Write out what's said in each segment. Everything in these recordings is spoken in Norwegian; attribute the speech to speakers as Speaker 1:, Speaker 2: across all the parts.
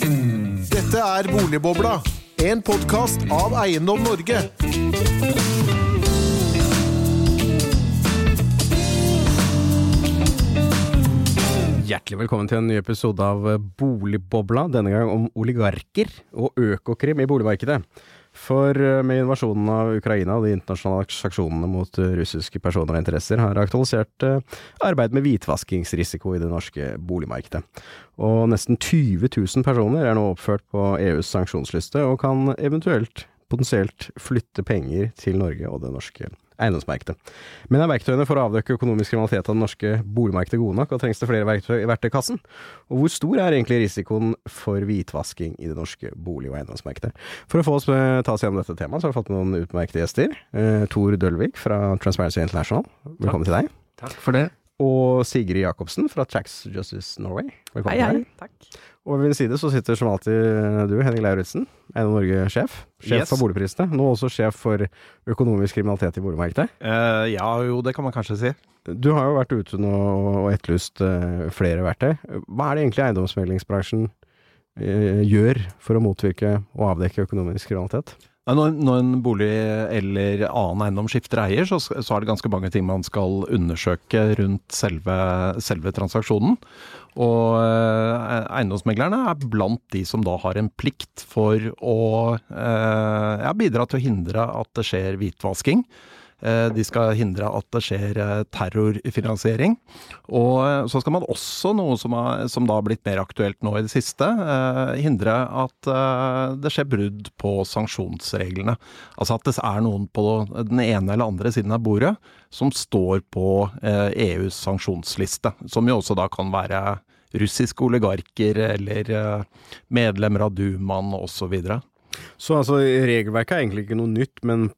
Speaker 1: Dette er Boligbobla, en podkast av Eiendom Norge.
Speaker 2: Hjertelig velkommen til en ny episode av Boligbobla, denne gang om oligarker og økokrim i boligmarkedet. For eh, med invasjonen av Ukraina og de internasjonale aksjonene mot eh, russiske personer og interesser har aktualisert eh, arbeid med hvitvaskingsrisiko i det norske boligmarkedet. Og nesten 20 000 personer er nå oppført på EUs sanksjonsliste, og kan eventuelt potensielt flytte penger til Norge og det norske eiendomsmarkedet. Men er verktøyene for å avdekke økonomisk kriminalitet av det norske boligmarkedet gode nok, og trengs det flere verktøy i verktøykassen? Og hvor stor er egentlig risikoen for hvitvasking i det norske bolig- og eiendomsmarkedet? For å få oss med, ta oss gjennom dette temaet, så har vi fått noen utmerkede gjester. Eh, Tor Dølvik fra Transparency International, velkommen til deg.
Speaker 3: Takk for det.
Speaker 2: Og Sigrid Jacobsen fra Tracks Justice Norway, velkommen
Speaker 3: Hei, hei.
Speaker 2: Her.
Speaker 3: Takk.
Speaker 2: Og ved min side så sitter som alltid du, Henning Lauritzen, av Norge-sjef. Sjef
Speaker 4: Yes.
Speaker 2: for boligprisene, nå også sjef for økonomisk kriminalitet i boligmarkedet.
Speaker 4: Uh, ja, jo, det kan man kanskje si.
Speaker 2: Du har jo vært ute nå og etterlyst uh, flere verktøy. Hva er det egentlig eiendomsmeglingsbransjen uh, gjør for å motvirke og avdekke økonomisk kriminalitet?
Speaker 4: Når, når en bolig eller annen eiendom skifter eier, så, så er det ganske mange ting man skal undersøke rundt selve, selve transaksjonen. Og eh, eiendomsmeglerne er blant de som da har en plikt for å eh, ja, bidra til å hindre at det skjer hvitvasking. Eh, De skal hindre at det skjer eh, terrorfinansiering. Og eh, så skal man også, noe som, har, som da har blitt mer aktuelt nå i det siste, hindre at det skjer brudd på sanksjonsreglene. Altså at det er noen på den ene eller andre siden av bordet som står på EUs sanksjonsliste. Som jo også da kan være russiske oligarker eller medlemmer av Dumaen osv.
Speaker 2: Så altså, regelverket er egentlig ikke noe nytt, men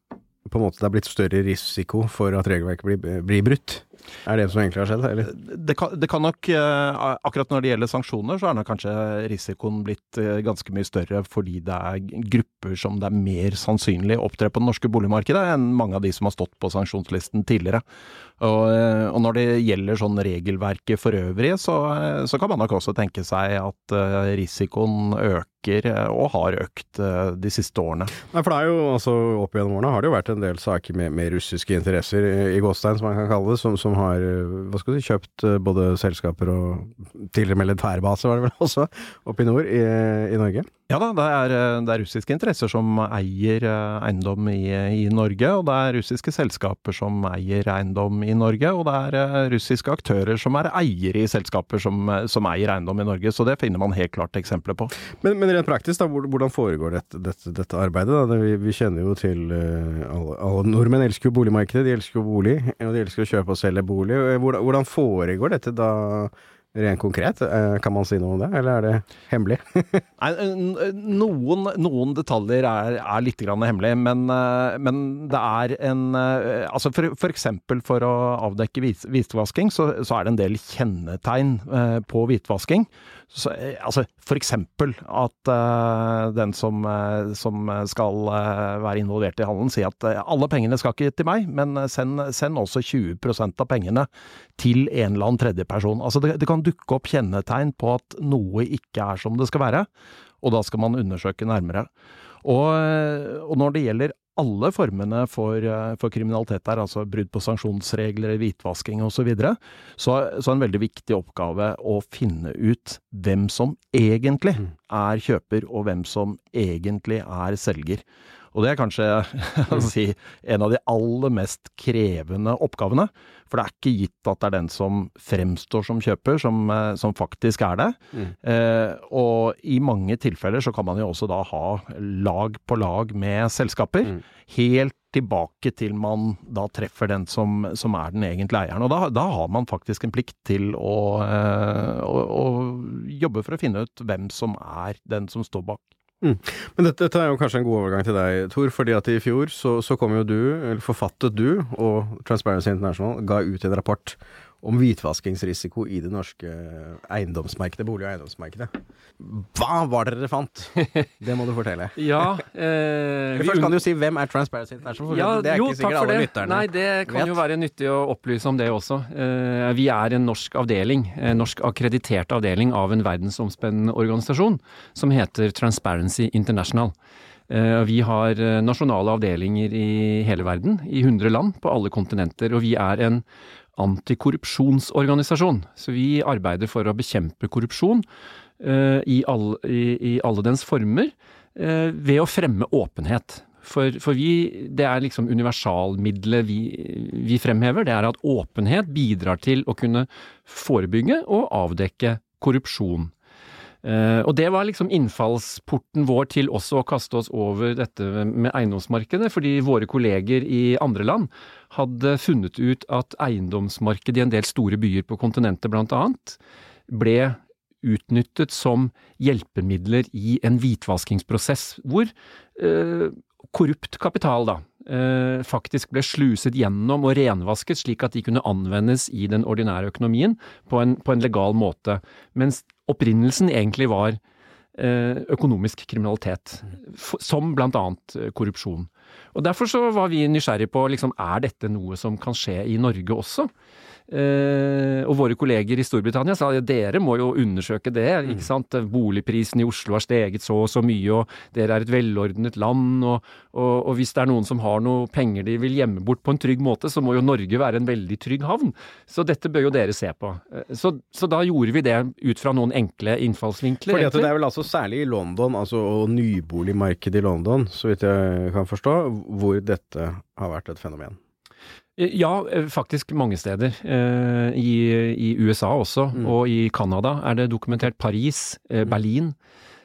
Speaker 2: på en måte det er blitt større risiko for at regelverket blir, blir brutt? Er det som egentlig har skjedd, eller?
Speaker 4: Det kan, det kan nok, eh, akkurat når det gjelder sanksjoner, så er nok kanskje risikoen blitt eh, ganske mye større fordi det er grupper som det er mer sannsynlig opptrer på det norske boligmarkedet enn mange av de som har stått på sanksjonslisten tidligere. Og, eh, og når det gjelder sånn regelverket for øvrig, så, så kan man nok også tenke seg at risikoen øker, eh, og har økt eh, de siste årene.
Speaker 2: Nei, for det er jo, altså opp gjennom årene har det jo vært en del saker med, med russiske interesser i, Gåstein, som man kan kalle det, som, som har eh, hva skal du si, kjøpt både selskaper og tidligere militærbase, var det vel også, oppe i nord i, i Norge.
Speaker 4: Ja da, det er, eh, det er russiske interesser som eier eh, eiendom i, i Norge, og det er russiske selskaper som eier eiendom i Norge, og det er eh, russiske aktører som er eiere i selskaper som, som eier eiendom i Norge. Så det finner man helt klart eksempler på.
Speaker 2: Men, men rent praktisk, da, hvordan foregår dette, dette, dette arbeidet? Da? Vi, vi kjenner jo til alle, alle nordmenn elsker jo boligmarkedet, de elsker jo bolig, og de elsker å kjøpe og selge bolig. Hvordan, hvordan foregår dette da rent konkret? Eh, Kan man si noe om det, eller er det hemmelig?
Speaker 4: Nei, noen, noen detaljer er, er litt hemmelig, men, eh, men det er en eh, Altså for, for eksempel for å avdekke hvit- hvitvasking, så, så er det en del kjennetegn på hvitvasking. Så, eh, altså for eksempel at uh, den som, uh, som skal uh, være involvert i handelen, sier at alle pengene skal ikke til meg, men send, send også 20% av pengene til en eller annen tredjeperson. Altså det, det kan dukke opp kjennetegn på at noe ikke er som det skal være, og da skal man undersøke nærmere. Og, og når det gjelder alle formene for, eh, for kriminalitet der, altså brudd på sanksjonsregler, hvitvasking osv., så, videre, så så er en veldig viktig oppgave å finne ut hvem som egentlig er kjøper, og hvem som egentlig er selger. Og det er kanskje si, en av de aller mest krevende oppgavene. For det er ikke gitt at det er den som fremstår som kjøper, som, eh, som faktisk er det. Eh, og i mange tilfeller så kan man jo også da ha lag på lag med selskaper.
Speaker 2: Mm.
Speaker 4: Helt tilbake til man da treffer den som, som er den egentlige eieren. Og da, da har man faktisk en plikt til å, eh, å, å jobbe for å finne ut hvem som er den som står bak.
Speaker 2: Men dette, dette er jo kanskje en god overgang til deg, Tor, fordi at i fjor så, så kom jo du, eller forfattet du, og Transparency International ga ut en rapport om hvitvaskingsrisiko i det norske eiendomsmarkedet, bolig- og eiendomsmarkedet. Hva var det dere fant? Det må du fortelle.
Speaker 3: Ja, eh,
Speaker 2: Først kan du si hvem er Transparency International?
Speaker 3: Ja,
Speaker 2: det er
Speaker 3: jo,
Speaker 2: ikke sikkert alle
Speaker 3: det.
Speaker 2: lytterne
Speaker 3: Nei, det kan
Speaker 2: vet.
Speaker 3: jo være nyttig å opplyse om det også. Eh, vi er en norsk avdeling, en norsk akkreditert avdeling av en verdensomspennende organisasjon som heter Transparency International. Eh, vi har eh, nasjonale avdelinger i hele verden, i 100 land, på alle kontinenter. Og vi er en antikorrupsjonsorganisasjon. Så vi arbeider for å bekjempe korrupsjon uh, i, all, i, i alle dens former uh, ved å fremme åpenhet. For, for vi, det er liksom universalmiddelet vi, vi fremhever. Det er at åpenhet bidrar til å kunne forebygge og avdekke korrupsjon. Eh, og det var liksom innfallsporten vår til også å kaste oss over dette med eiendomsmarkedet, fordi våre kolleger i andre land hadde funnet ut at eiendomsmarkedet i en del store byer på kontinentet annet ble utnyttet som hjelpemidler i en hvitvaskingsprosess, hvor eh, korrupt kapital da eh, faktisk ble sluset gjennom og renvasket slik at de kunne anvendes i den ordinære økonomien på en, på en legal måte, mens opprinnelsen egentlig var eh, økonomisk kriminalitet, som annet eh, korrupsjon. Og Derfor så var vi nysgjerrige på liksom, er dette noe som kan skje i Norge også. Eh, og våre kolleger i Storbritannia sa at dere må jo undersøke det. ikke sant? Boligprisen i Oslo har steget så og så mye, og dere er et velordnet land. Og, og, og hvis det er noen som har noe penger de vil gjemme bort på en trygg måte, så må jo Norge være en veldig trygg havn. Så dette bør jo dere se på. Eh, Så, så da gjorde vi det ut fra noen enkle innfallsvinkler.
Speaker 2: Fordi at det er vel altså særlig i London, altså og nyboligmarkedet i London, så vidt jeg kan forstå, hvor dette har vært et fenomen.
Speaker 3: Ja, eh, faktisk mange steder. Eh, I, i USA også,
Speaker 2: Mm.
Speaker 3: og i Canada er det dokumentert. Paris, eh, Berlin. Eh,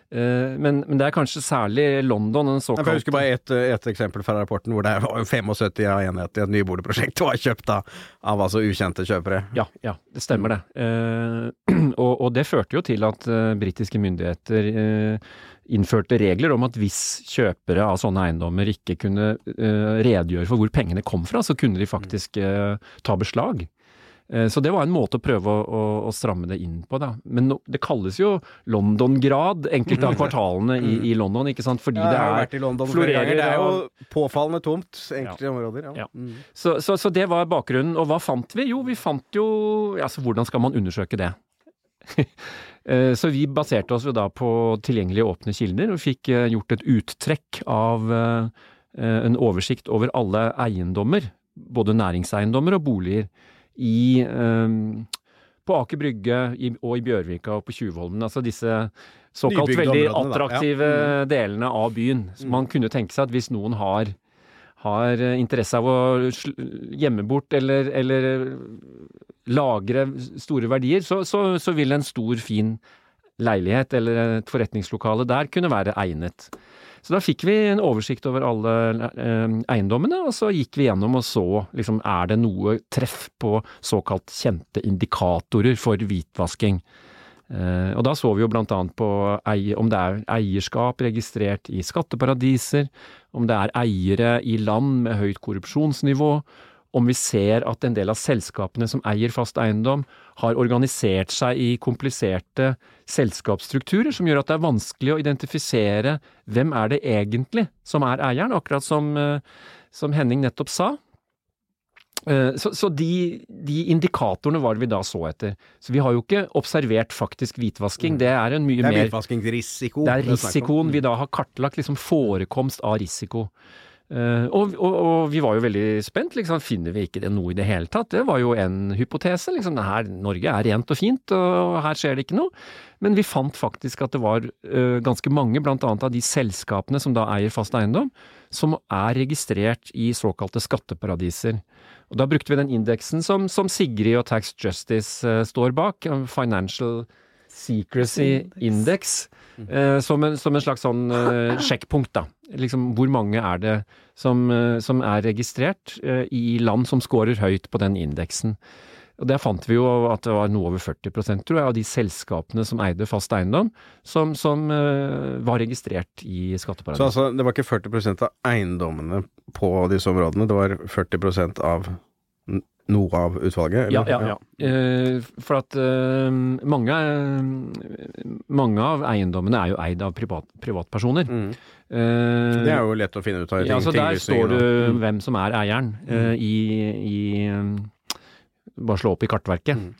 Speaker 3: men, men det er kanskje særlig London, den
Speaker 2: Jeg husker bare ett et eksempel fra rapporten hvor det var 75 av enhet i et nyboligprosjekt var kjøpt av, av altså ukjente kjøpere.
Speaker 3: Ja, ja, det stemmer det. Eh, og, og det førte jo til at eh, britiske myndigheter eh, innførte regler om at hvis kjøpere av sånne eiendommer ikke kunne eh, redegjøre for hvor pengene kom fra, så kunne de faktisk eh, ta beslag. Eh, Så det var en måte å prøve å, å, å stramme det inn på, da. Men no, det kalles jo London-grad, enkelte av kvartalene i, i London, ikke sant. Fordi
Speaker 2: Ja,
Speaker 3: det
Speaker 2: vært i London
Speaker 3: er
Speaker 2: flere ganger. Det er jo påfallende tomt enkelte områder. Ja.
Speaker 3: Ja.
Speaker 2: Mm.
Speaker 3: Så, så, så det var bakgrunnen. Og hva fant vi? Jo, vi fant jo Altså, hvordan skal man undersøke det? Eh, Så vi baserte oss jo da på tilgjengelige åpne kilder, og fikk eh, gjort et uttrekk av en oversikt over alle eiendommer, både næringseiendommer og boliger, i eh, på Aker Brygge i, og i Bjørvika og på Tjuvholmen. Altså disse såkalt
Speaker 2: Nybygde
Speaker 3: veldig
Speaker 2: attraktive. Ja.
Speaker 3: attraktive delene av byen. Så man kunne tenke seg at hvis noen har har eh, interesse av å gjemme bort eller, eller lagre store verdier, så, så, så vil en stor, fin leilighet eller et forretningslokale der kunne være egnet. Så da fikk vi en oversikt over alle eh, eiendommene, og så gikk vi gjennom og så liksom, er det noe treff på såkalt kjente indikatorer for hvitvasking. Eh, og da så vi jo blant annet på om det er eierskap registrert i skatteparadiser, om det er eiere i land med høyt korrupsjonsnivå, om vi ser at en del av selskapene som eier fast eiendom, har organisert seg i kompliserte selskapsstrukturer som gjør at det er vanskelig å identifisere hvem er det egentlig som er eieren, akkurat som, eh, som Henning nettopp sa. Eh, Så, så de, de indikatorene var det vi da så etter. Så vi har jo ikke observert faktisk hvitvasking. Det er en mye mer
Speaker 2: Det er hvitvaskingsrisiko.
Speaker 3: det er risikoen vi da har kartlagt, liksom forekomst av risiko. Eh, og, og, og vi var jo veldig spent, liksom. Finner vi ikke det noe i det hele tatt? Det var jo en hypotese. liksom. Det her, Norge er rent og fint, og her skjer det ikke noe. Men vi fant faktisk at det var uh, ganske mange, blant annet av de selskapene som da eier fast eiendom, som er registrert i såkalte skatteparadiser. Og Da brukte vi den indeksen som, som Sigrid og Tax Justice uh, står bak, Financial Secrecy Index, eh, som, en, som en slags sånn sjekkpunkt, da. Liksom, hvor mange er det som, eh, som er registrert eh, i land som scorer høyt på den indeksen? Og Der fant vi jo at det var noe over 40% tror jeg, av de selskapene som eide fast eiendom, som, som uh, var registrert i
Speaker 2: Så altså, det var ikke 40% av eiendommene på disse områdene, det var 40 av noe av utvalget?
Speaker 3: Ja,
Speaker 2: eller?
Speaker 3: ja, ja. Eh, for at uh, mange, mange av eiendommene er jo eid av privat, privatpersoner.
Speaker 2: Mm.
Speaker 3: Eh,
Speaker 2: Det er jo lett å finne ut av. i
Speaker 3: ja, så der står det
Speaker 2: Mm.
Speaker 3: hvem som er eieren eh, i, i um, Bare slå opp i kartverket.
Speaker 2: Mm.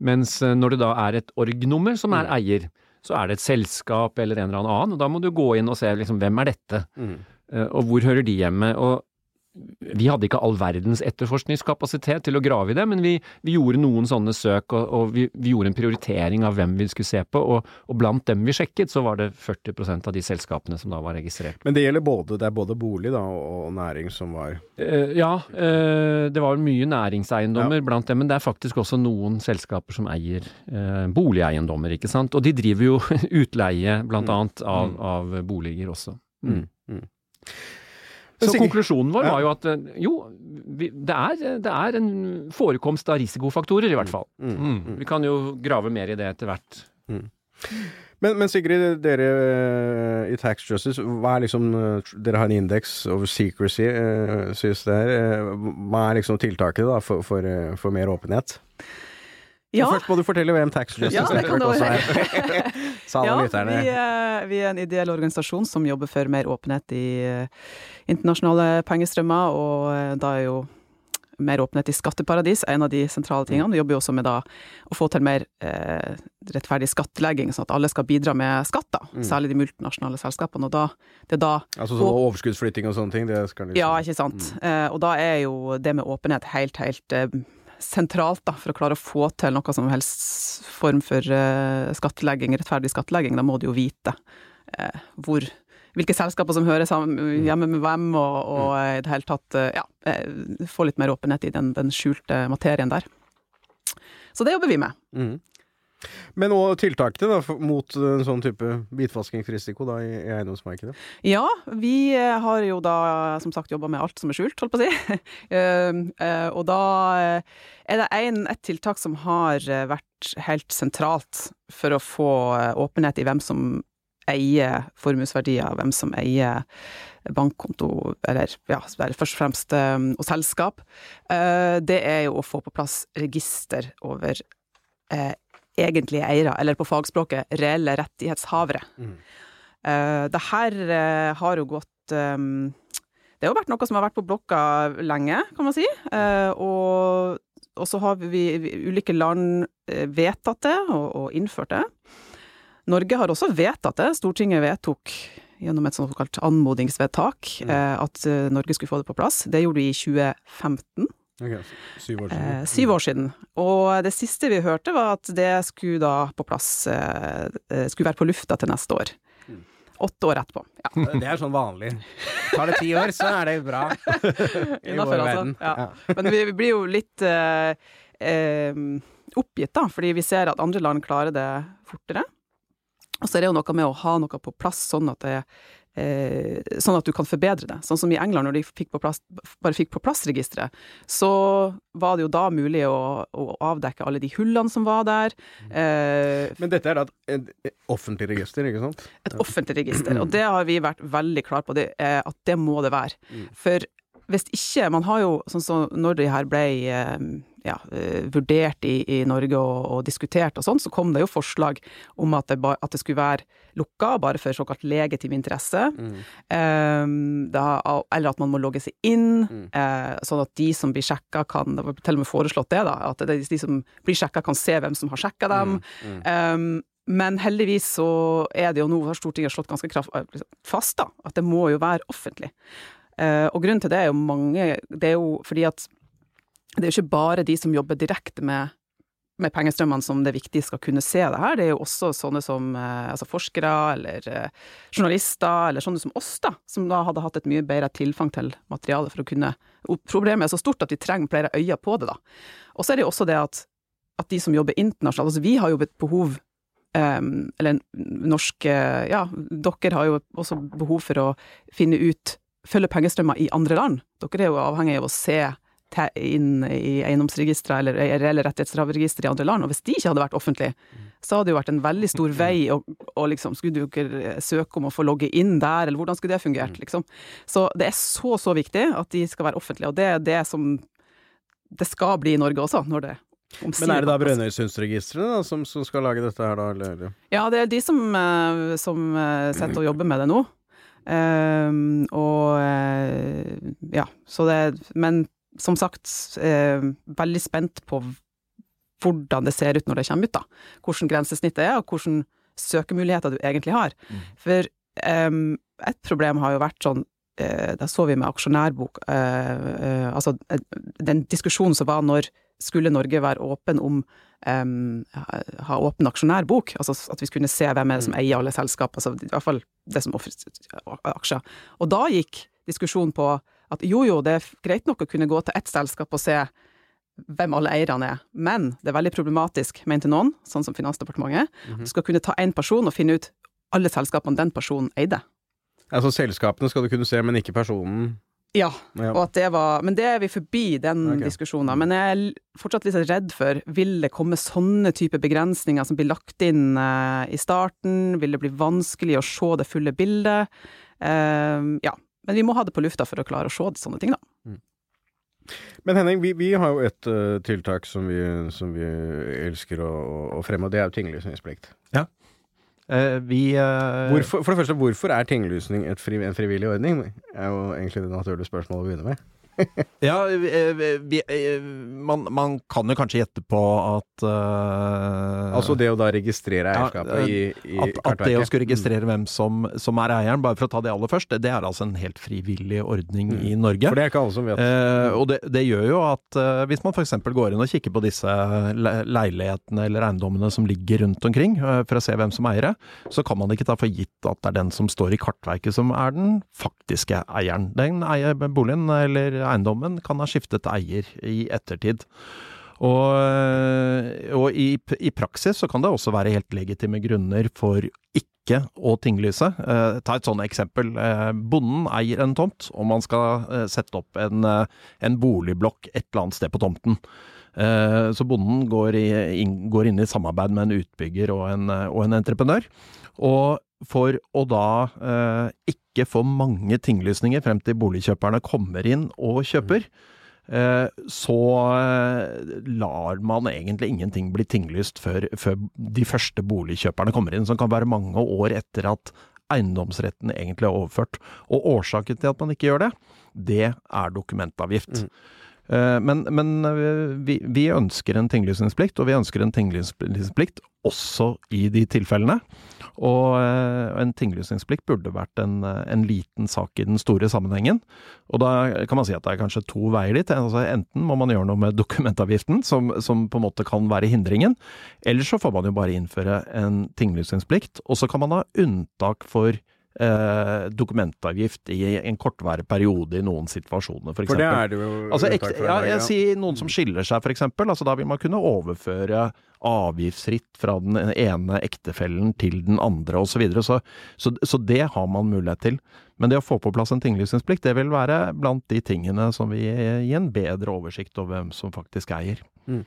Speaker 3: Mens eh, når det da er et org-nummer som er
Speaker 2: Mm.
Speaker 3: eier, så er det et selskap eller en eller annen, og da må du gå inn og se liksom, hvem er dette,
Speaker 2: Mm.
Speaker 3: Og hvor hører de hjemme. Og vi hadde ikke all verdens etterforskningskapasitet til å grave i det, men vi, vi gjorde noen sånne søk, og, og vi, vi gjorde en prioritering av hvem vi skulle se på, og, og blant dem vi sjekket, så var det 40% av de selskapene som da var registrert.
Speaker 2: Men det gjelder både, det er både bolig da, og, næring som var
Speaker 3: Eh, ja, eh, det var mye næringseiendommer blant dem, men det er faktisk også noen selskaper som eier eh, boligeiendommer, ikke sant. Og de driver jo utleie, blant
Speaker 2: Mm.
Speaker 3: annet, av,
Speaker 2: Mm.
Speaker 3: av boliger også.
Speaker 2: mm. Mm.
Speaker 3: Så konklusjonen vår var jo at eh, jo, vi, det, er, det er en forekomst av risikofaktorer, i hvert fall.
Speaker 2: Mm.
Speaker 4: Mm.
Speaker 3: Vi kan jo grave mer i det etter hvert.
Speaker 2: Men, men Sigrid, dere eh, i Tax Justice, hva er liksom eh, Dere har en indeks over secrecy, synes det er. Eh, hva er liksom tiltaket da for, for, for mer åpenhet?
Speaker 5: Ja,
Speaker 2: Først må du fortelle hvem Tax Justice
Speaker 5: Ja,
Speaker 2: Network også er.
Speaker 5: Ja vi, er, vi er en ideell organisasjon som jobber for mer åpenhet i eh, internasjonale pengestrømmer, og eh, da er jo mer åpenhet i skatteparadis en av de sentrale tingene. Vi jobber jo også med da å få til mer eh, rettferdig skattlegging, sånn at alle skal bidra med skatt, da.
Speaker 2: Mm.
Speaker 5: Særlig de multinasjonale selskapene. Og da, det er da
Speaker 2: Altså sånn overskuddsflytting og sånne ting, det skal liksom
Speaker 5: Ja, ikke sant. Eh, og da er jo det med åpenhet helt, helt eh, sentralt, da, for å klare å få til noe som helst form for eh, skattlegging, rettferdig skattlegging. Da må du jo vite eh, hvor hvilke selskaper som hører sammen, hjemme med hvem, og, og i det hele tatt eh, ja, eh, få litt mer åpenhet i den, den skjulte materien der. Så det jobber vi med.
Speaker 2: Mhm. Men og tiltakene da, mot en sånn type hvitvaskingsrisiko da, i, eiendomsmarkedet?
Speaker 5: Ja, vi eh, har jo da som sagt jobba med alt som er skjult, holdt på å si. Eh, eh, og da eh, er det en, et tiltak som har vært helt sentralt for å få åpenhet i hvem som eier formuesverdier, hvem som eier bankkonto, eller ja, først og fremst og selskap. Det er jo å få på plass register over egentlige eiere, eller på fagspråket reelle rettighetshavere.
Speaker 2: Mm.
Speaker 5: Uh, det her uh, har jo gått um, Det har jo vært noe som har vært på blokka lenge, kan man si. Uh, og, og så har vi, vi ulike land vedtatt det og, og innført det. Norge har også vedtatt det. Stortinget vedtok gjennom et såkalt anmodningsvedtak
Speaker 2: Mm.
Speaker 5: at Norge skulle få det på plass. Det gjorde vi i 2015.
Speaker 2: Ok, syv år siden.
Speaker 5: Eh, syv år siden. Og det siste vi hørte var at det skulle da på plass eh, eh, Skulle være på lufta til neste år.
Speaker 2: Mm.
Speaker 5: Åtte år etterpå. Ja.
Speaker 2: Det er sånn vanlig. Tar det ti år, så er det bra. I vår
Speaker 5: altså.
Speaker 2: verden.
Speaker 5: Ja. Men vi, vi blir jo litt eh, eh, oppgitt, da, fordi vi ser at andre land klarer det fortere. Og så er det jo noe med å ha noe på plass sånn at det eh, Sånn at du kan forbedre det. Sånn som i England, når de fikk på plass, bare fikk på plass registeret, så var det jo da mulig å, å avdekke alle de hullene som var der. Eh,
Speaker 2: Men dette er da et, et offentlig register, ikke sant?
Speaker 5: et offentlig register. Og det har vi vært veldig klar på, det, at det må det være.
Speaker 2: Mm.
Speaker 5: For hvis ikke Man har jo, sånn som når de her ble eh, ja, eh, vurdert i, i Norge og, og diskutert og sånn, så kom det jo forslag om at det, ba, at det skulle være lukka, bare for såkalt legitim interesse.
Speaker 2: Mm.
Speaker 5: Um, da, eller at man må logge seg inn,
Speaker 2: Mm.
Speaker 5: uh, sånn at de som blir sjekka kan Det var til og med foreslått det, da. At det, de som blir sjekka, kan se hvem som har sjekka dem.
Speaker 2: Mm.
Speaker 5: Um, men heldigvis så er det jo nå, har Stortinget slått ganske kraft, fast da, at det må jo være offentlig. Eh, og grunnen til det er jo mange Det er jo fordi at det er jo ikke bare de som jobber direkte med, med pengestrømmene som det er viktig skal kunne se det her. Det er jo også sånne som eh, altså forskere eller eh, journalister, eller sånne som oss, da, som da hadde hatt et mye bedre tilfang til materialet for å kunne Problemet er så stort at vi trenger flere øyne på det, da. Og så er det jo også det at, at de som jobber internasjonalt Altså, vi har jo et behov Um, eller norske Ja, dere har jo også behov for å finne ut Følge pengestrømmer i andre land. Dere er jo avhengig av å se inn i eiendomsregistre eller i reelle rettighetshaverregistre i andre land. Og hvis de ikke hadde vært offentlige, så hadde det jo vært en veldig stor vei og, og liksom Skulle dere søke om å få logge inn der, eller hvordan skulle det fungert, liksom? Så det er så, så viktig at de skal være offentlige, og det er det som det skal bli i Norge også, når det
Speaker 2: Men er det da Brønnøysundregistrene som, som, skal lage dette her, da? Eller?
Speaker 5: Ja, det er de som, uh, som sitter og jobber med det nå. Uh, og ja, så det Men som sagt, veldig spent på hvordan det ser ut når det kommer ut, da. Hvordan grensesnittet er, og hvordan søkemuligheter du egentlig har. Mm. For um, et problem har jo vært sånn uh, Da så vi med aksjonærbok uh, uh, Altså den diskusjonen som var når skulle Norge være åpen om um, ha åpen aksjonærbok, altså at vi skulle se hvem er det som mm. eier alle selskap, altså i hvert fall det som aksjer. Og da gikk diskusjonen på at jo jo, det er greit nok å kunne gå til ett selskap og se hvem alle eierne er. Men det er veldig problematisk, mente noen, sånn som Finansdepartementet. Mm -hmm. Du skal kunne ta én person og finne ut alle selskapene den personen eide.
Speaker 2: Altså selskapene skal du kunne se, men ikke personen?
Speaker 5: Ja. Og at det var, men det er vi forbi den okay. diskusjonen. Men jeg er fortsatt litt redd for vil det komme sånne type begrensninger som blir lagt inn uh, i starten? Vil det bli vanskelig å se det fulle bildet? Uh, ja. Men vi må ha det på lufta for å klare å se sånne ting, da. Mm.
Speaker 2: Men Henning, vi, vi har jo et uh, tiltak som vi, som vi, elsker å, å fremme, og det er jo tinglysningsplikt.
Speaker 4: Ja. Uh, vi uh,
Speaker 2: hvorfor, For det første, hvorfor er tinglysning fri, en frivillig ordning? er jo egentlig det naturlige spørsmålet å begynne med
Speaker 4: ja, vi, man, man, kan jo kanskje gjette på at uh,
Speaker 2: Altså det å da registrere eierskapet ja, i, i
Speaker 4: at, at, det å skulle registrere hvem som, som, er eieren, bare for å ta det aller først, det er altså en helt frivillig ordning mm. i Norge.
Speaker 2: For det er ikke alle som vet.
Speaker 4: Uh, og det, det, gjør jo at uh, hvis man f.eks. går inn og kikker på disse leilighetene eller eiendommene som ligger rundt omkring, for å se hvem som eier det, så kan man ikke ta for gitt at det er den som står i kartverket som er den faktiske eieren. Den eier boligen eller eiendommen kan ha skiftet eier i ettertid. Og, og i, i, praksis så kan det også være helt legitime grunner for ikke å tinglyse. Eh, ta et sånt eksempel. Eh, bonden eier en tomt, og man skal eh, sette opp en, eh, en, boligblokk et eller annet sted på tomten. Eh, så bonden går, i, in, går, inn i samarbeid med en utbygger og en, og en entreprenør. Og for å da eh, ikke få mange tinglysninger frem til boligkjøperne kommer inn og kjøper, eh, så eh, lar man egentlig ingenting bli tinglyst før, før, de første boligkjøperne kommer inn, som kan være mange år etter at eiendomsretten egentlig er overført. Og årsaken til at man ikke gjør det, det er dokumentavgift. Mm. Eh, men, men eh, vi, vi, ønsker en tinglysningsplikt, og vi ønsker en tinglysningsplikt også i de tilfellene. Og eh, en tinglysningsplikt burde vært en, en, liten sak i den store sammenhengen. Og da kan man si at det er kanskje to veier dit. Altså, enten må man gjøre noe med dokumentavgiften, som, som på en måte kan være hindringen. Eller så får man jo bare innføre en tinglysningsplikt, og så kan man ha unntak for eh, dokumentavgift i en kortvarig periode i noen situasjoner, f.eks.
Speaker 2: For det er det jo
Speaker 4: altså, ek, ja, jeg sier noen som skiller seg, f.eks. Altså, da vil man kunne overføre avgiftsfritt fra den ene ektefellen til den andre osv. Så, videre. så Så så det har man mulighet til. Men det å få på plass en tinglysningsplikt, det vil være blant de tingene som vil gi en bedre oversikt over hvem som faktisk eier. Mm.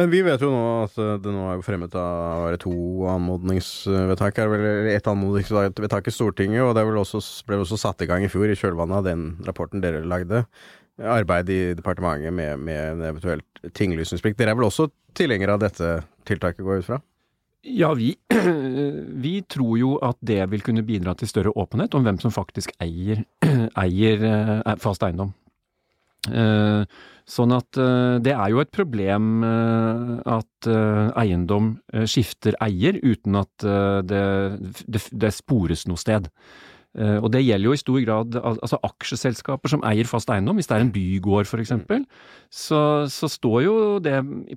Speaker 2: Men vi vet jo nå at eh, det nå er fremmet av to anmodningsvedtak eller ett anmodningsvedtak i Stortinget, og det også, ble også satt i gang i fjor, i kjølvannet av den rapporten dere lagde. Arbeid i departementet med, med en eventuelt tinglysningsplikt. Dere er vel også tilhengere av dette tiltaket, går jeg ut fra?
Speaker 3: Ja, vi, vi, tror jo at det vil kunne bidra til større åpenhet om hvem som faktisk eier, eier eh, fast eiendom. Eh, sånn at eh, det er jo et problem at eiendom skifter eier uten at det, det, det spores noe sted. Eh, og det gjelder jo i stor grad altså aksjeselskaper som eier fast eiendom. Hvis det er en bygård f.eks., så, så står jo det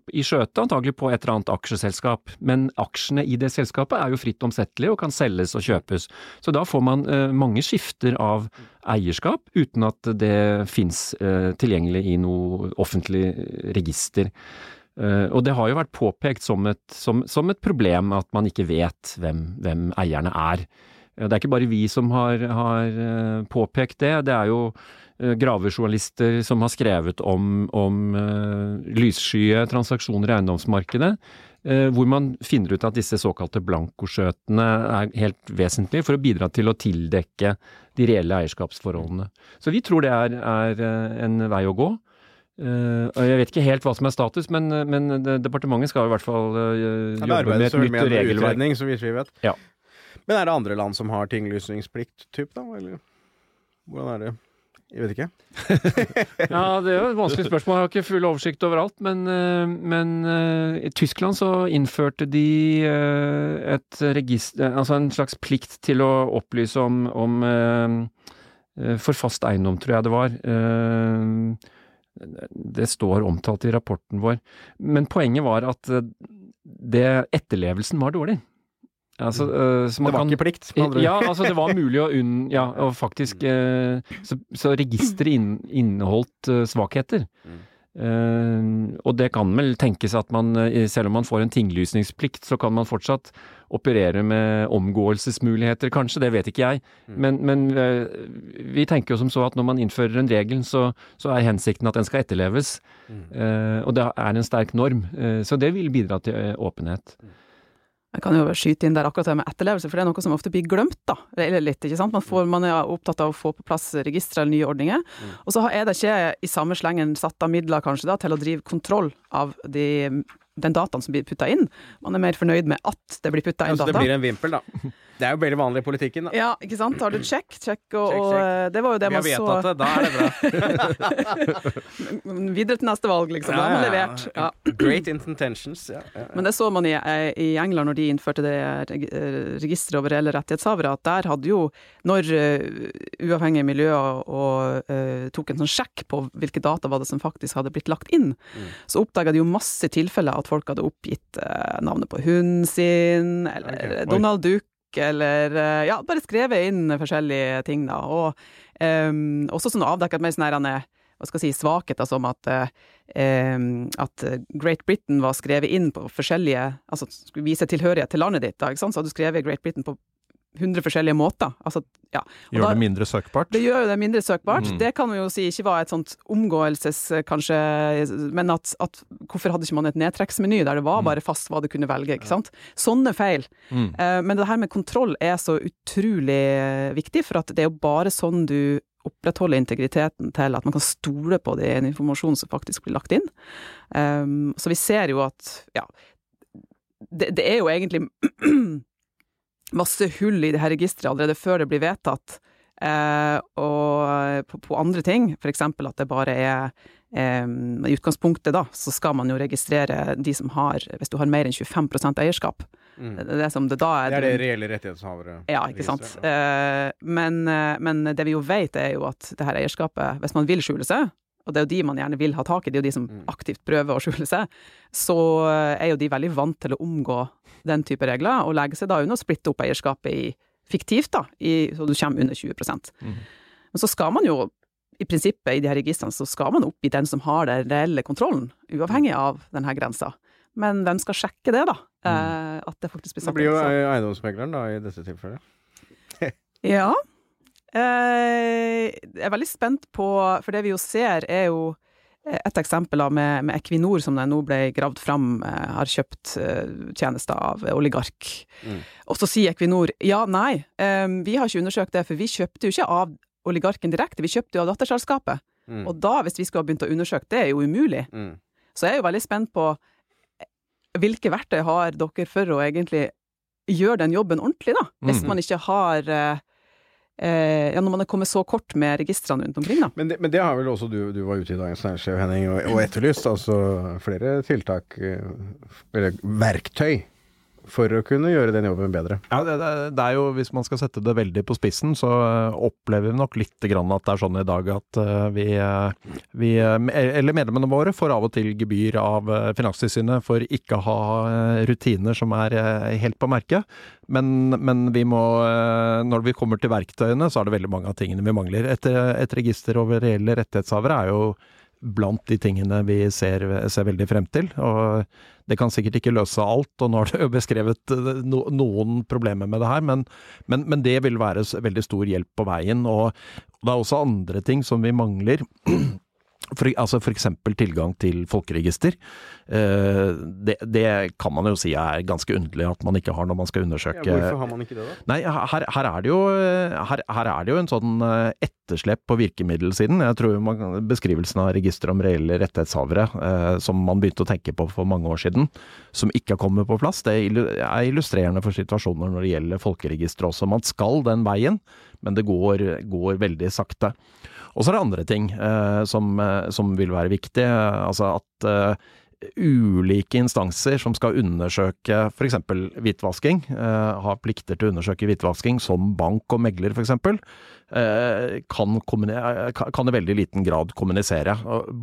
Speaker 3: i skjøtet antagelig på et eller annet aksjeselskap. Men aksjene i det selskapet er jo fritt omsettelige og kan selges og kjøpes. Så da får man eh, mange skifter av eierskap uten at det fins eh, tilgjengelig i noe offentlig register. Uh, og det har jo vært påpekt som et, som, som et problem at man ikke vet hvem, hvem eierne er. Det er ikke bare vi som har, har eh, påpekt det. Det er jo eh, gravejournalister som har skrevet om, om uh, lysskye transaksjoner i eiendomsmarkedet, hvor man finner ut at disse såkalte blankoskjøtene er helt vesentlige for å bidra til å tildekke de reelle eierskapsforholdene. Så vi tror det er, er en vei å gå. Eh, jeg vet ikke helt hva som er status, men, men departementet skal i hvert fall eh, jobbe med et nytt regelverk.
Speaker 2: vidt vi vet.
Speaker 3: Ja.
Speaker 2: Men er det andre land som har tinglysningsplikt, typ, da? Eller hvordan er det? Jeg vet ikke.
Speaker 3: Ja, det er jo et vanskelig spørsmål. Jeg har ikke full oversikt overalt. Men, eh, men eh, i Tyskland så innførte de eh, et register Altså en slags plikt til å opplyse om, om For fast eiendom, tror jeg det var. Det står omtalt i rapporten vår. Men poenget var at det, etterlevelsen var dårlig. Altså, så man
Speaker 2: Det var
Speaker 3: kan-
Speaker 2: ikke plikt,
Speaker 3: ja, altså det var mulig å unn... Ja, og faktisk eh, Så, så registeret inn, inneholdt eh, svakheter.
Speaker 2: Mm.
Speaker 3: Eh, og det kan vel tenkes at man, selv om man får en tinglysningsplikt, så kan man fortsatt operere med omgåelsesmuligheter, kanskje. Det vet ikke jeg.
Speaker 2: Mm.
Speaker 3: Men, men uh, vi tenker jo som så at når man innfører en regel, så, så er hensikten at den skal etterleves.
Speaker 2: Mm.
Speaker 3: Eh, og det er en sterk norm. Så det vil bidra til åpenhet.
Speaker 5: Jeg kan jo skyte inn der akkurat det med etterlevelse, for det er noe som ofte blir glemt, da. Eller litt, ikke sant. Man, får, man er opptatt av å få på plass registre eller nye ordninger. Og så er det ikke i samme slengen satt av midler, kanskje, da, til å drive kontroll av de, den dataen som blir putta inn. Man er mer fornøyd med at det blir putta inn
Speaker 2: Altså, det
Speaker 5: data.
Speaker 2: blir en vimpel, da. Det er jo veldig vanlig i politikken, da.
Speaker 5: Ja, ikke sant. Har du check, check, og,
Speaker 2: Check, check.
Speaker 5: det var jo det
Speaker 2: Vi har
Speaker 5: man så
Speaker 2: vedtatt det, da er det bra.
Speaker 5: Videre til neste valg, liksom. Da har man levert. Ja.
Speaker 2: Great intentions. Ja, ja.
Speaker 5: Men det så man i, i England når de innførte det reg- eh, registeret over reelle rettighetshavere, at der hadde jo, når eh, uavhengige miljøer og, uh, tok en sånn sjekk på hvilke data var det som faktisk hadde blitt lagt inn,
Speaker 2: Mm.
Speaker 5: så oppdaga de jo masse tilfeller at folk hadde oppgitt uh, navnet på hunden sin, eller
Speaker 2: okay.
Speaker 5: Donald Duck, eller eh, ja, bare skrevet inn forskjellige ting, da. Og um, også sånn avdekket mer sånn her, hva skal jeg si, svakheter som at eh, at eh, Great Britain var skrevet inn på forskjellige Altså skulle vise tilhørighet til landet ditt, da, ikke sant? så hadde du skrevet Great Britain på 100 forskjellige måter. Altså, ja.
Speaker 4: Gjør
Speaker 5: da-
Speaker 4: det mindre søkbart.
Speaker 5: det gjør jo det mindre søkbart.
Speaker 4: Mm.
Speaker 5: Det kan vi jo si ikke var et sånt omgåelses, eh, kanskje, men at, at hvorfor hadde ikke man et nedtrekksmeny der det var
Speaker 4: Mm.
Speaker 5: bare fast hva du kunne velge, ikke sant. Sånne feil.
Speaker 4: Mm.
Speaker 5: Eh, Men det her med kontroll er så utrolig eh, viktig, for at det er jo bare sånn du opprettholder integriteten til at man kan stole på den informasjonen som faktisk blir lagt inn. Um, så vi ser jo at, ja Det, det er jo egentlig masse hull i det her registeret allerede før det blir vedtatt. Eh, og på, på andre ting, eksempel at det bare er eh, I utgangspunktet, da, så skal man jo registrere de som har Hvis du har mer enn 25 eierskap.
Speaker 2: Mm.
Speaker 5: Det er det som det da er
Speaker 2: Det er det reelle rettighetshavere
Speaker 5: ja, ikke sant. Eh, men, eh, men det vi jo vet, er jo at det her eierskapet, hvis man vil skjule seg, og det er jo de man gjerne vil ha tak i, det er jo de som
Speaker 2: Mm.
Speaker 5: aktivt prøver å skjule seg, så eh, er jo de veldig vant til å omgå den type regler, og legge seg da under å splitte opp eierskapet i fiktivt, da, i, så du kommer under 20
Speaker 4: Mm.
Speaker 5: Men så skal man jo i prinsippet i de her registrene så skal man oppgi den som har den reelle kontrollen, uavhengig av denne grensa. Men hvem skal sjekke det, da? Eh, at det faktisk blir
Speaker 2: Det blir jo eh, eiendomsmegleren, da, i dette tilfellet.
Speaker 5: Ja. Eh, jeg er veldig spent på For det vi jo ser, er jo et eksempel med, med Equinor, som det nå ble gravd fram, eh, har kjøpt eh, tjenester av oligark.
Speaker 2: Mm.
Speaker 5: Og så sier Equinor ja, nei, eh, vi har ikke undersøkt det, for vi kjøpte jo ikke av oligarken direkte, vi kjøpte jo av datterselskapet.
Speaker 2: Mm.
Speaker 5: Og da, hvis vi skulle ha begynt å undersøke, det er jo umulig.
Speaker 2: Mm.
Speaker 5: Så jeg er jo veldig spent på eh, hvilke verktøy har dere for å egentlig gjøre den jobben ordentlig, da? Hvis
Speaker 4: Mhm.
Speaker 5: man ikke har Ja, når man er kommet så kort med registrene rundt omkring, da.
Speaker 2: Men, det, men det har vel også du, du var ute i Dagens Næringsliv, Henning, og, og etterlyst. Altså flere tiltak, eh, eller verktøy, for å kunne gjøre den jobben bedre.
Speaker 4: Ja, det, det, er jo, Hvis man skal sette det veldig på spissen, så eh, opplever vi nok litt grann at det er sånn i dag at eh, vi, eh, vi eller medlemmene våre får av og til gebyr av Finanstilsynet for ikke å ha rutiner som er helt på merket. Men, men vi må, når vi kommer til verktøyene, så er det veldig mange av tingene vi mangler. Et, et register over reelle rettighetshavere er jo blant de tingene vi ser, ser veldig frem til. Og det kan sikkert ikke løse alt, og nå har det jo beskrevet eh, noen problemer med det her, men, men, men det vil være veldig stor hjelp på veien. Og det er også andre ting som vi mangler. For, altså F.eks. tilgang til folkeregister. Eh, det, det, kan man jo si er ganske underlig at man ikke har når man skal undersøke
Speaker 2: Ja, hvorfor har man ikke det, da?
Speaker 4: Nei, her, her, er det jo, her, her, er det jo en sånn eh, etterslep på virkemiddelsiden. Jeg tror man, Beskrivelsen av registeret om reelle rettighetshavere, eh, som man begynte å tenke på for mange år siden, som ikke har kommet på plass, det er illustrerende for situasjoner når det gjelder folkeregisteret også. Man skal den veien, men det går, går veldig sakte. Og så er det andre ting eh, som, eh, som, vil være viktig. Altså at eh, ulike instanser som skal undersøke f.eks. hvitvasking, eh, har plikter til å undersøke hvitvasking, som bank og megler f.eks., eh, kan, kan, i veldig liten grad kommunisere.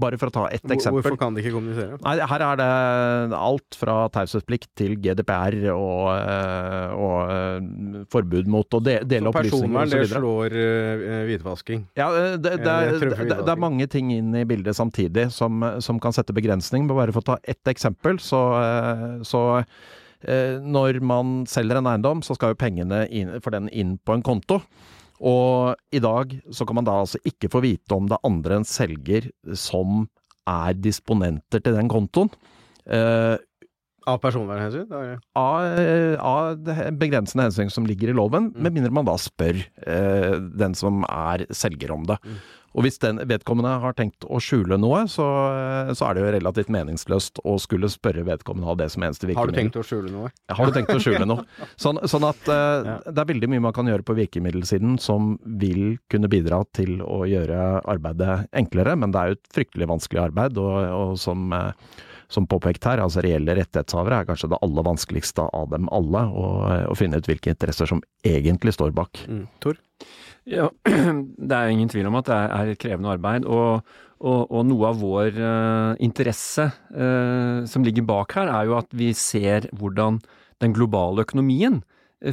Speaker 4: Bare for å ta ett eksempel.
Speaker 2: Hvorfor kan de ikke kommunisere?
Speaker 4: Nei, Her er det alt fra taushetsplikt til GDPR og, eh, og, eh, forbud mot å de, dele opplysninger osv.
Speaker 2: Så personvern, det slår hvitvasking?
Speaker 4: Ja, det, det, det, det, er mange ting inn i bildet samtidig som, som kan sette begrensning. Bare for å ta ett eksempel, så, så når man selger en eiendom, så skal jo pengene inn, for den inn på en konto. Og i dag så kan man da altså ikke få vite om det er andre enn selger som er disponenter til den kontoen.
Speaker 2: Eh, av personvernhensyn?
Speaker 4: Av, av begrensende hensyn som ligger i loven, mm. med mindre man da spør eh, den som er selger om det. Mm. Og hvis den vedkommende har tenkt å skjule noe, så, så, er det jo relativt meningsløst å skulle spørre vedkommende av det som eneste virkemiddel.
Speaker 2: Har du tenkt å skjule noe?
Speaker 4: Har du tenkt å skjule noe? Sånn, sånn at uh, det er veldig mye man kan gjøre på virkemiddelsiden som vil kunne bidra til å gjøre arbeidet enklere, men det er jo et fryktelig vanskelig arbeid, og, og som uh, som påpekt her, altså reelle rettighetshavere er kanskje det aller vanskeligste av dem alle, å finne ut hvilke interesser som egentlig står bak.
Speaker 2: Mm. Tor?
Speaker 3: Ja, det er ingen tvil om at det er et krevende arbeid. Og, og, og noe av vår uh, interesse uh, som ligger bak her, er jo at vi ser hvordan den globale økonomien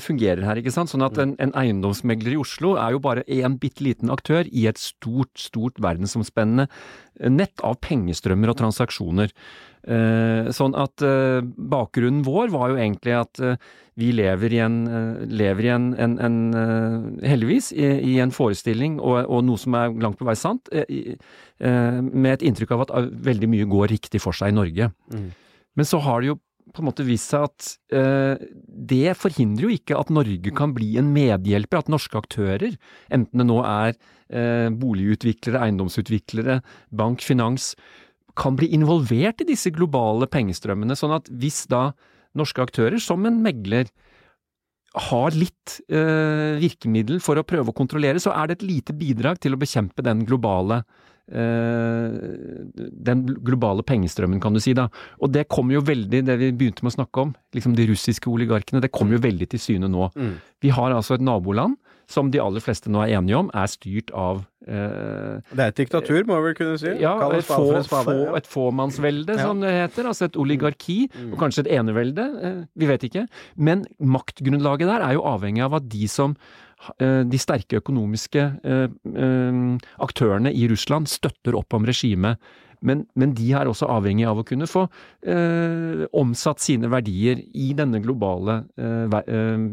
Speaker 3: fungerer her. ikke sant? Sånn at en, en eiendomsmegler i Oslo er jo bare en bitte liten aktør i et stort, stort verdensomspennende nett av pengestrømmer og transaksjoner. Eh, sånn at eh, bakgrunnen vår var jo egentlig at eh, vi lever i en, lever i en, en, en heldigvis, i, i, en forestilling, og, og, noe som er langt på vei sant, med et inntrykk av at veldig mye går riktig for seg i Norge. Mm. Men så har det jo på en måte vist seg at eh, det forhindrer jo ikke at Norge kan bli en medhjelper, at norske aktører, enten det nå er eh, boligutviklere, eiendomsutviklere, bank, finans, kan bli involvert i disse globale pengestrømmene, sånn at hvis da norske aktører, som en megler, har litt eh, virkemiddel for å prøve å kontrollere, så er det et lite bidrag til å bekjempe den globale den globale pengestrømmen, kan du si. da. Og det kommer jo veldig, det vi begynte med å snakke om, liksom de russiske oligarkene, det kommer jo veldig til syne nå. Mm. Vi har altså et naboland som de aller fleste nå er enige om, er styrt av
Speaker 2: eh, Det er et diktatur, må vi vel kunne si?
Speaker 3: Ja, et, få, få, et fåmannsvelde, ja. som det heter. Altså et oligarki, mm. og kanskje et enevelde. Eh, vi vet ikke. Men maktgrunnlaget der er jo avhengig av at de som eh, de sterke økonomiske eh, eh, aktørene i Russland støtter opp om regimet. Men, men, de er også avhengig av å kunne få eh, omsatt sine verdier i denne globale eh,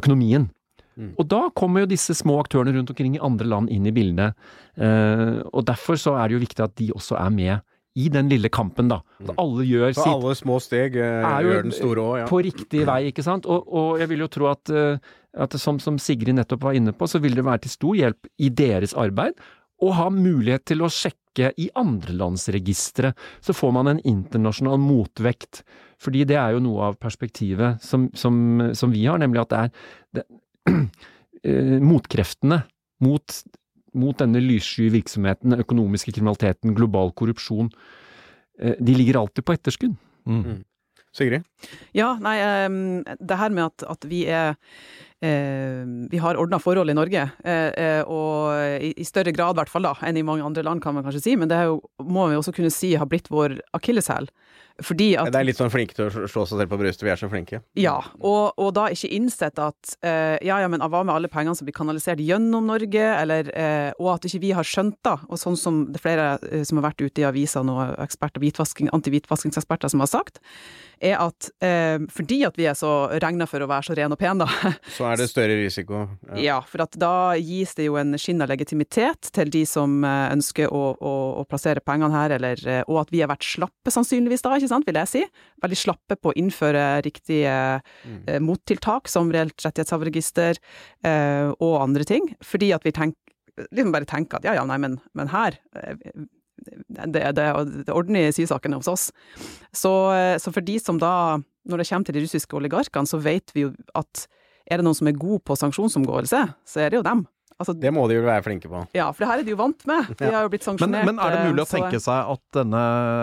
Speaker 3: økonomien. Mm. Og da kommer jo disse små aktørene rundt omkring i andre land inn i bildet. Eh, og derfor så er det jo viktig at de også er med i den lille kampen, da. At mm. alle gjør
Speaker 2: så
Speaker 3: sitt
Speaker 2: alle små steg eh, gjør den store òg, ja.
Speaker 3: På riktig vei, ikke sant. Og, og jeg vil jo tro at, eh, at som, som, Sigrid nettopp var inne på, så vil det være til stor hjelp i deres arbeid å ha mulighet til å sjekke i andre lands registre. Så får man en internasjonal motvekt. Fordi det er jo noe av perspektivet som, som, som vi har, nemlig at det er det, Eh, motkreftene mot, mot denne lyssky virksomheten, den økonomiske kriminaliteten, global korrupsjon, eh, de ligger alltid på etterskudd.
Speaker 2: Mm. mm. Sigrid?
Speaker 5: Ja, nei, det her med at, at vi er vi har ordna forhold i Norge, eh, og i, større grad i hvert fall da, enn i mange andre land, kan man kanskje si, men det jo, må vi også kunne si har blitt vår akilleshæl. Fordi at
Speaker 2: Det er litt sånn flinke til å slå seg selv på brystet, vi er så flinke.
Speaker 5: Ja, og, og da ikke innsett at ja, ja, men hva med alle pengene som blir kanalisert gjennom Norge, eller, og at ikke vi har skjønt da, og sånn som det er flere som har vært ute i avisene og eksperter, hvitvasking, anti-hvitvaskingseksperter som har sagt, er at fordi at vi er så regna for å være så rene og pene, da,
Speaker 2: så er det større risiko.
Speaker 5: Ja, for at da gis det jo en skinn av legitimitet til de som eh, ønsker å, å, å plassere pengene her, eller, eh, og at vi har vært slappe sannsynligvis da, ikke sant, vil jeg si. Veldig slappe på å innføre riktige
Speaker 2: Mm.
Speaker 5: eh, mottiltak, som reelt rettighetshaverregister eh, og andre ting. Fordi at vi tenk, liksom bare tenker at ja ja, nei, men, men her eh, det, det, det ordner i sysakene hos oss. Så, eh, så for de som da, når det kommer til de russiske oligarkene, så vet vi jo at er det noen som er god på sanksjonsomgåelse, så er det jo dem. Altså,
Speaker 2: Det må de jo være flinke på.
Speaker 5: ja, for det her er de jo vant med. De har jo blitt sanksjonert.
Speaker 4: men er det mulig å
Speaker 5: eh,
Speaker 4: tenke seg at denne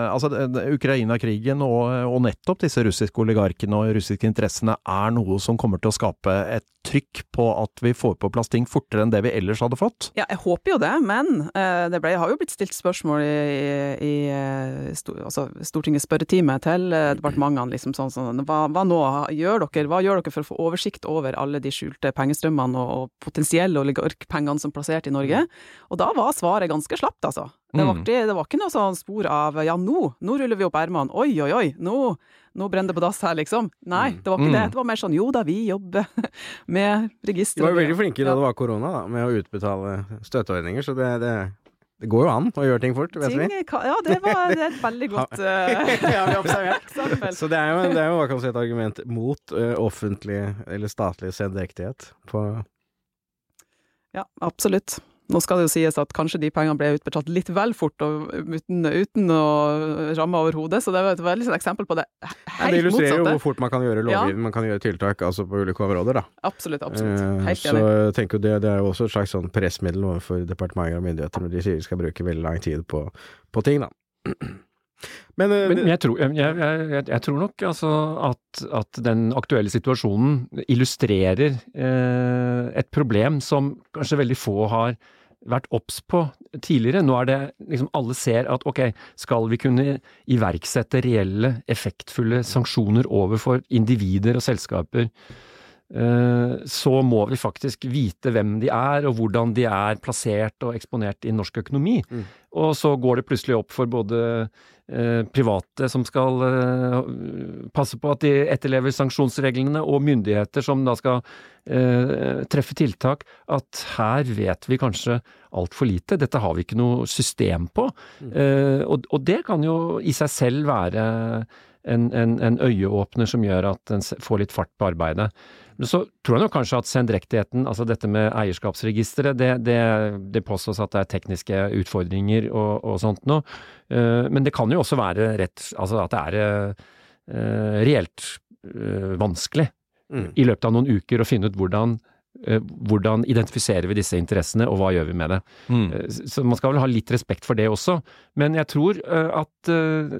Speaker 4: altså Ukraina-krigen og, og nettopp disse russiske oligarkene og russiske interessene er noe som kommer til å skape et trykk på at vi får på plass ting fortere enn det vi ellers hadde fått?
Speaker 5: Ja, jeg håper jo det, men eh, det ble, har jo blitt stilt spørsmål i, i i altså Stortingets spørretime til eh, departementene. Liksom sånn, sånn hva, hva nå gjør dere? Hva gjør dere for å få oversikt over alle de skjulte pengestrømmene og, og potensielle oligarkpengene som plasserte plassert i Norge? Og da var svaret ganske slapt, altså. Det var,
Speaker 4: Mm.
Speaker 5: ikke, det var ikke noe sånn spor av ja, nå, nå ruller vi opp ermene, oi, oi, oi, nå, nå brenner det på dass her, liksom. Nei, det var ikke
Speaker 4: Mm.
Speaker 5: det. Det var mer sånn jo da, vi jobber med
Speaker 2: De
Speaker 5: Vi
Speaker 2: var jo veldig flinke da det var korona, da, med å utbetale støtteordninger, så det, det, det går jo an å gjøre ting fort, vet.
Speaker 5: Ting vi. Ja, det var det er et veldig godt eh,
Speaker 2: Ja, vi observert.
Speaker 5: eksempel.
Speaker 2: Så det er jo, det er jo hva kan man si, et argument mot uh, offentlig eller statlig sendrektighet på
Speaker 5: Ja, absolutt. Nå skal det jo sies at kanskje de pengene ble utbetalt litt vel fort og uten, uten å ramme over hodet, så det var et veldig sånn eksempel på det
Speaker 2: Ja, Det
Speaker 5: illustrerer
Speaker 2: illustrerer jo hvor fort man kan gjøre lovgivning, man kan gjøre tiltak altså på ulike områder, da.
Speaker 5: Absolutt, absolutt. Helt enig.
Speaker 2: så jeg tenker det, det er jo også et slags sånn pressmiddel overfor departementer og myndigheter når de sier de skal bruke veldig lang tid på, på ting, da. Men, eh,
Speaker 3: Men jeg tror, jeg, jeg, jeg, tror nok altså at, at den aktuelle situasjonen illustrerer eh, et problem som kanskje veldig få har vært obs på tidligere. Nå er det liksom alle ser at ok, skal vi kunne iverksette reelle, effektfulle sanksjoner overfor individer og selskaper, så må vi faktisk vite hvem de er og hvordan de er plassert og eksponert i norsk økonomi.
Speaker 2: Mm.
Speaker 3: Og så går det plutselig opp for både eh, private som skal eh, passe på at de etterlever sanksjonsreglene, og myndigheter som da skal eh, treffe tiltak, at her vet vi kanskje altfor lite. Dette har vi ikke noe system på. Mm. og, og det kan jo i seg selv være en, en, en øyeåpner som gjør at en får litt fart på arbeidet. Men så tror jeg nok kanskje at sendrektigheten, altså dette med eierskapsregisteret, det, det, det påstås at det er tekniske utfordringer og, og sånt noe. Eh, men det kan jo også være rett, altså at det er eh, reelt eh, vanskelig
Speaker 2: Mm.
Speaker 3: i løpet av noen uker å finne ut hvordan hvordan identifiserer vi disse interessene, og hva gjør vi med det?
Speaker 4: Mm.
Speaker 3: Eh, Så man skal vel ha litt respekt for det også. Men jeg tror eh, at eh,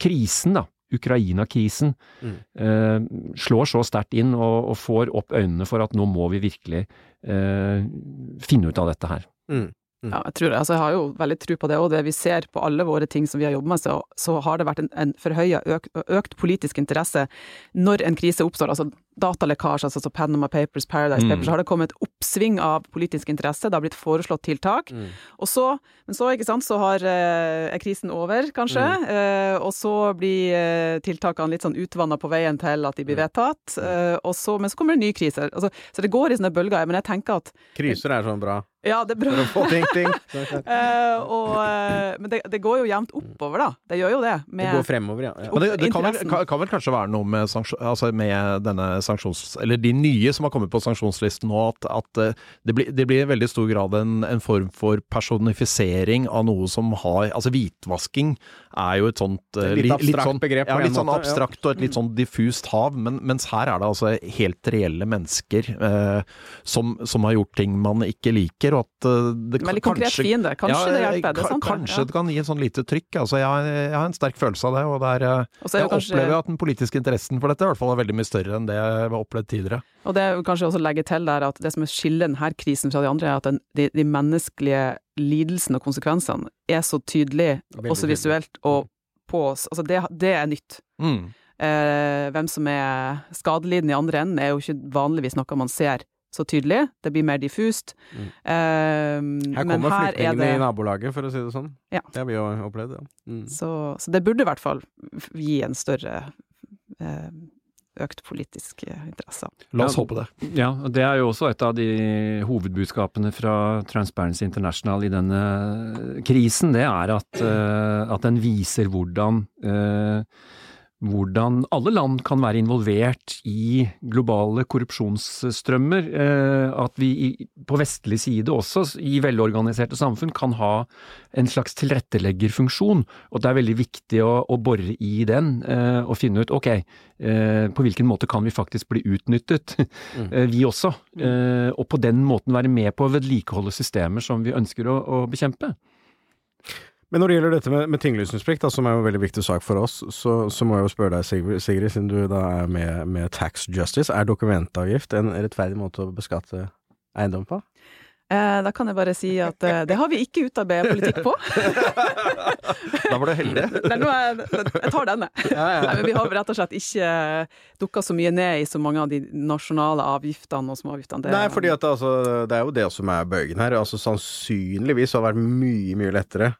Speaker 3: krisen, da, Ukraina-krisen,
Speaker 2: Mm.
Speaker 3: eh, slår så sterkt inn og, får opp øynene for at nå må vi virkelig eh, finne ut av dette her.
Speaker 2: Mm.
Speaker 5: Ja, jeg tror det. Altså, jeg har jo veldig tro på det, og det vi ser på alle våre ting som vi har jobbet med, så, så har det vært en, en forhøya økt, økt politisk interesse når en krise oppstår. Altså datalekkasje, altså så Panama Papers, Paradise
Speaker 4: Mm.
Speaker 5: Papers, så har det kommet et oppsving av politisk interesse. Det har blitt foreslått tiltak.
Speaker 2: Mm.
Speaker 5: Og så, men så, ikke sant, så har, eh, er krisen over, kanskje, eh, og så blir eh, tiltakene litt sånn utvanna på veien til at de blir vedtatt, eh, og så, men så kommer det en ny krise. Altså, så det går i sånne bølger, men jeg tenker at
Speaker 2: Kriser er sånn bra
Speaker 5: ja, det er bra.
Speaker 2: ting. ting.
Speaker 5: Eh, og, eh, men det, det går jo jevnt oppover, da. Det gjør jo det.
Speaker 2: Det går fremover, ja. ja.
Speaker 4: Men det, det kan, vel, kan, kan vel kanskje være noe med, altså med denne sanksjons... Eller de nye som har kommet på sanksjonslisten nå, at, at eh, det, blir, det blir i veldig stor grad en, en form for personifisering av noe som har Altså hvitvasking er jo et sånt eh,
Speaker 2: Et litt
Speaker 4: li-
Speaker 2: abstrakt
Speaker 4: sånn,
Speaker 2: begrep
Speaker 4: Ja, litt sånn
Speaker 2: måte, ja.
Speaker 4: abstrakt og et litt sånn diffust hav, men, mens her er det altså helt reelle mennesker eh, som, som har gjort ting man ikke liker, og at eh, det kan-
Speaker 5: veldig konkret
Speaker 4: kanskje
Speaker 5: fiende. Kanskje det hjelper. Det er sant, det.
Speaker 4: Kanskje det kan gi en sånn lite trykk. Altså, jeg, jeg har en sterk følelse av det. og det er, eh,
Speaker 5: er
Speaker 4: jeg
Speaker 5: kanskje,
Speaker 4: opplever at den politiske interessen for dette i hvert fall er veldig mye større enn det jeg har opplevd tidligere.
Speaker 5: og det er kanskje også legge til der at det som skiller denne krisen fra de andre, er at den, de, de menneskelige lidelsene og konsekvensene er så tydelig,
Speaker 2: Veldig
Speaker 5: også visuelt, og på oss. Altså det, det er nytt.
Speaker 4: Mm.
Speaker 5: Eh, hvem som er skadelidende i andre enden, er jo ikke vanligvis noe man ser så tydelig. Det blir mer diffust.
Speaker 2: Mm.
Speaker 5: Eh,
Speaker 2: Her
Speaker 5: men
Speaker 2: kommer
Speaker 5: her er
Speaker 2: flyktningene
Speaker 5: det
Speaker 2: i nabolaget, for å si det sånn.
Speaker 5: Ja.
Speaker 2: Det har vi jo opplevd, ja. Mm.
Speaker 5: så, så det burde i hvert fall gi en større eh, økt politisk eh, interesse.
Speaker 4: La oss håpe det.
Speaker 3: Ja, og det er jo også et av de hovedbudskapene fra Transparency International i denne krisen. Det er at, eh, at den viser hvordan eh, hvordan alle land kan være involvert i globale korrupsjonsstrømmer. eh, At vi på vestlig side også, i velorganiserte samfunn, kan ha en slags tilretteleggerfunksjon. Og det er veldig viktig å, å bore i den eh, og finne ut ok, eh, på hvilken måte kan vi faktisk bli utnyttet, mm. vi også. Og på den måten være med på å vedlikeholde systemer som vi ønsker å, å bekjempe.
Speaker 2: Men når det gjelder dette med, med tinglysningsplikt, som er en veldig viktig sak for oss, så, så må jeg jo spørre deg, Sigrid, Sigrid siden du da er med, med Tax Justice. Er dokumentavgift en rettferdig måte å beskatte eiendom på?
Speaker 5: Eh, da kan jeg bare si at eh, det har vi ikke utarbeidet politikk på.
Speaker 4: Da var du heldig.
Speaker 5: nå er noe jeg, jeg tar denne. Nei, men vi har rett og slett ikke dukka så mye ned i så mange av de nasjonale avgiftene og småavgiftene. Det-
Speaker 2: Nei, fordi at altså, det er jo det som er bøygen her. Altså Sannsynligvis har det vært mye, mye lettere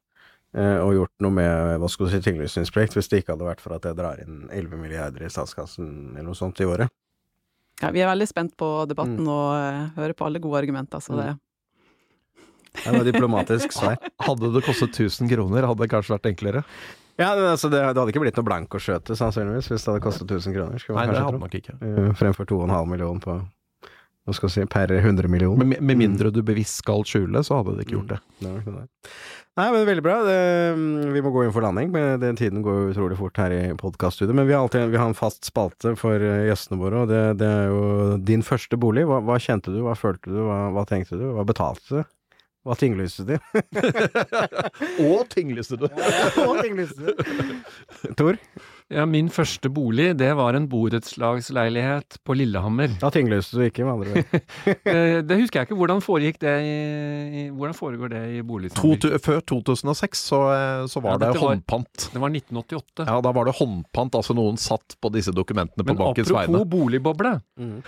Speaker 2: eh, å gjort noe med hva skal du si, tinglysningsplikt hvis det ikke hadde vært for at jeg drar inn 11 milliarder i statskassen eller noe sånt i året.
Speaker 5: Ja, vi er veldig spent på debatten
Speaker 2: Mm.
Speaker 5: og eh, hører på alle gode argumenter. Så det,
Speaker 2: Det var diplomatisk svar.
Speaker 4: Hadde det kostet 1000 kroner, hadde det kanskje vært enklere.
Speaker 2: Ja, det, altså, det, det hadde ikke blitt noe blankoskjøte, sannsynligvis, hvis det hadde kostet 1000 kroner.
Speaker 4: Nei, det hadde
Speaker 2: tro.
Speaker 4: nok ikke.
Speaker 2: Eh, Fremfor 2,5 millioner på hva skal si, per 100 millioner.
Speaker 4: Med, med mindre du bevisst skal skjule, så hadde det ikke gjort det.
Speaker 2: Mm. Nei. Nei, men veldig bra. Det, mm, vi må gå inn for landing. Men den tiden går jo utrolig fort her i podkaststudioet. Men vi har alltid vi har en fast spalte for eh, gjestene våre, og det, det er jo din første bolig. Hva, hva kjente du, hva følte du, hva, hva tenkte du, hva betalte du? Hva tinglyste du?
Speaker 4: Og tinglyste du!
Speaker 2: og tinglyste du? Tor?
Speaker 3: Ja, min første bolig, det var en borettslagsleilighet på Lillehammer.
Speaker 2: Da tinglyste du ikke, med andre ord.
Speaker 3: Eh, Det husker jeg ikke. Hvordan foregikk det i, i Hvordan foregår det i boligsamvirket?
Speaker 4: før 2006 så, eh, så var
Speaker 3: Ja,
Speaker 4: det
Speaker 3: håndpant. var-. Det var 1988.
Speaker 4: Ja, da var det håndpant, altså noen satt på disse dokumentene på bankens vegne.
Speaker 3: Men apropos boligboble,
Speaker 2: Mm.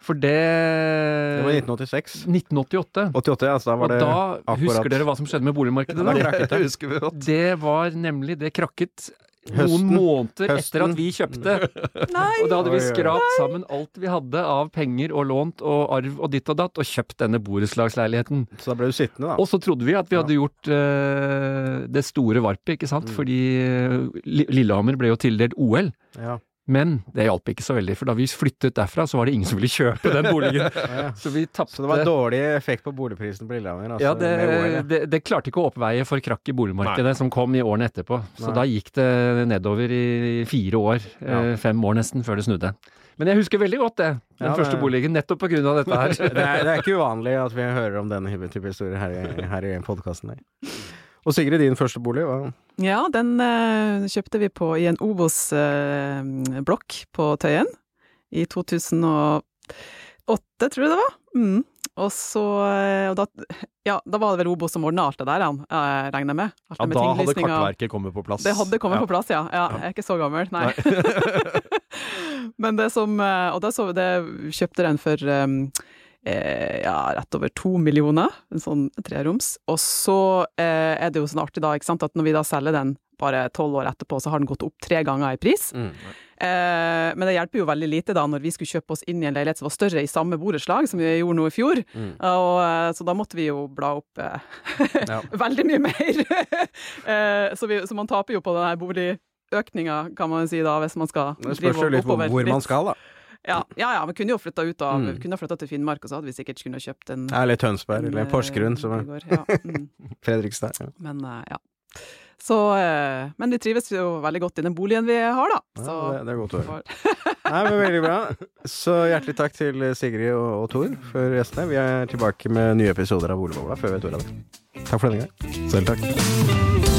Speaker 3: for det
Speaker 2: Det var 1986.
Speaker 3: 1988.
Speaker 2: 88, så da var
Speaker 3: Og
Speaker 2: det
Speaker 3: da
Speaker 2: akkurat-
Speaker 3: husker dere hva som skjedde med boligmarkedet
Speaker 2: Da
Speaker 3: da?
Speaker 2: det.
Speaker 4: husker vi godt.
Speaker 3: Det var nemlig Det krakket
Speaker 2: Høsten.
Speaker 3: noen måneder
Speaker 2: Høsten.
Speaker 3: etter at vi kjøpte.
Speaker 5: Nei!
Speaker 3: Og da hadde vi skrapt sammen alt vi hadde av penger og lånt og arv og ditt og datt, og kjøpt denne borettslagsleiligheten.
Speaker 2: Så da ble du sittende, da.
Speaker 3: Og så trodde vi at vi hadde gjort uh, det store varpet, ikke sant,
Speaker 2: Mm.
Speaker 3: fordi eh, Lillehammer ble jo tildelt OL.
Speaker 2: Ja.
Speaker 3: Men det hjalp ikke så veldig, for da vi flyttet derfra, så var det ingen som ville kjøpe den boligen.
Speaker 2: Ja.
Speaker 3: Så vi tapte
Speaker 2: Så det var dårlig effekt på boligprisen på Lillehammer? Altså,
Speaker 3: ja, det, det, det klarte ikke å oppveie for krakk i boligmarkedet som kom i årene etterpå. Så
Speaker 2: Nei.
Speaker 3: da gikk det nedover i fire år, ja. fem år nesten, før det snudde. Men jeg husker veldig godt det, den
Speaker 2: Ja,
Speaker 3: første boligen, nettopp av dette her.
Speaker 2: det, er, det er ikke uvanlig at vi hører om denne type historier her i, her i podkasten. Og Sigrid, din første bolig? Hva?
Speaker 5: Ja, den uh, kjøpte vi på i en Obos-blokk på Tøyen i 2008, tror jeg det var. Mm. Og så eh, og da, Ja, da var det vel Obos som ordna alt det der, han, jeg regner jeg med. Alt
Speaker 4: Ja,
Speaker 5: med
Speaker 4: da hadde kartverket kommet på plass.
Speaker 5: Det hadde kommet
Speaker 4: Ja.
Speaker 5: på plass, ja. ja. Jeg er ikke så gammel, nei. Men det som eh, Og da så vi det Kjøpte den for um, eh, ja, rett over to millioner, en sånn treroms. Og så eh, er det jo sånn artig da, ikke sant, at når vi da selger den bare tolv år etterpå, så har den gått opp tre ganger i pris.
Speaker 2: Mm.
Speaker 5: Eh, men det hjelper jo veldig lite da når vi skulle kjøpe oss inn i en leilighet som var større i samme borettslag, som vi gjorde nå i fjor.
Speaker 2: Mm.
Speaker 5: Og, eh, så da måtte vi jo bla opp eh,
Speaker 2: Ja.
Speaker 5: veldig mye mer. eh, så, vi, så man taper jo på den her boligøkninga, kan man si da, hvis man skal
Speaker 2: Det spørs jo litt hvor,
Speaker 5: oppover
Speaker 2: hvor man skal, da.
Speaker 5: Ja, ja, ja, vi kunne jo flytta ut av
Speaker 2: Mm.
Speaker 5: Kunne flytta til Finnmark, og så hadde vi sikkert kunnet kjøpt en
Speaker 2: Eller Tønsberg, eller
Speaker 5: en,
Speaker 2: Porsgrunn,
Speaker 5: eh,
Speaker 2: som er.
Speaker 5: Ja, mm.
Speaker 2: Fredrikstad. Ja.
Speaker 5: Men eh, ja. Så eh, Men vi trives jo veldig godt i den boligen vi har, da. Så
Speaker 2: Ja, det, det er godt å høre. Nei, men Veldig bra. Så hjertelig takk til Sigrid og, og Tor for gjestene. Vi er tilbake med nye episoder av Boligbobla før vi vet ordet av det. Takk for denne gang.
Speaker 4: Selv takk.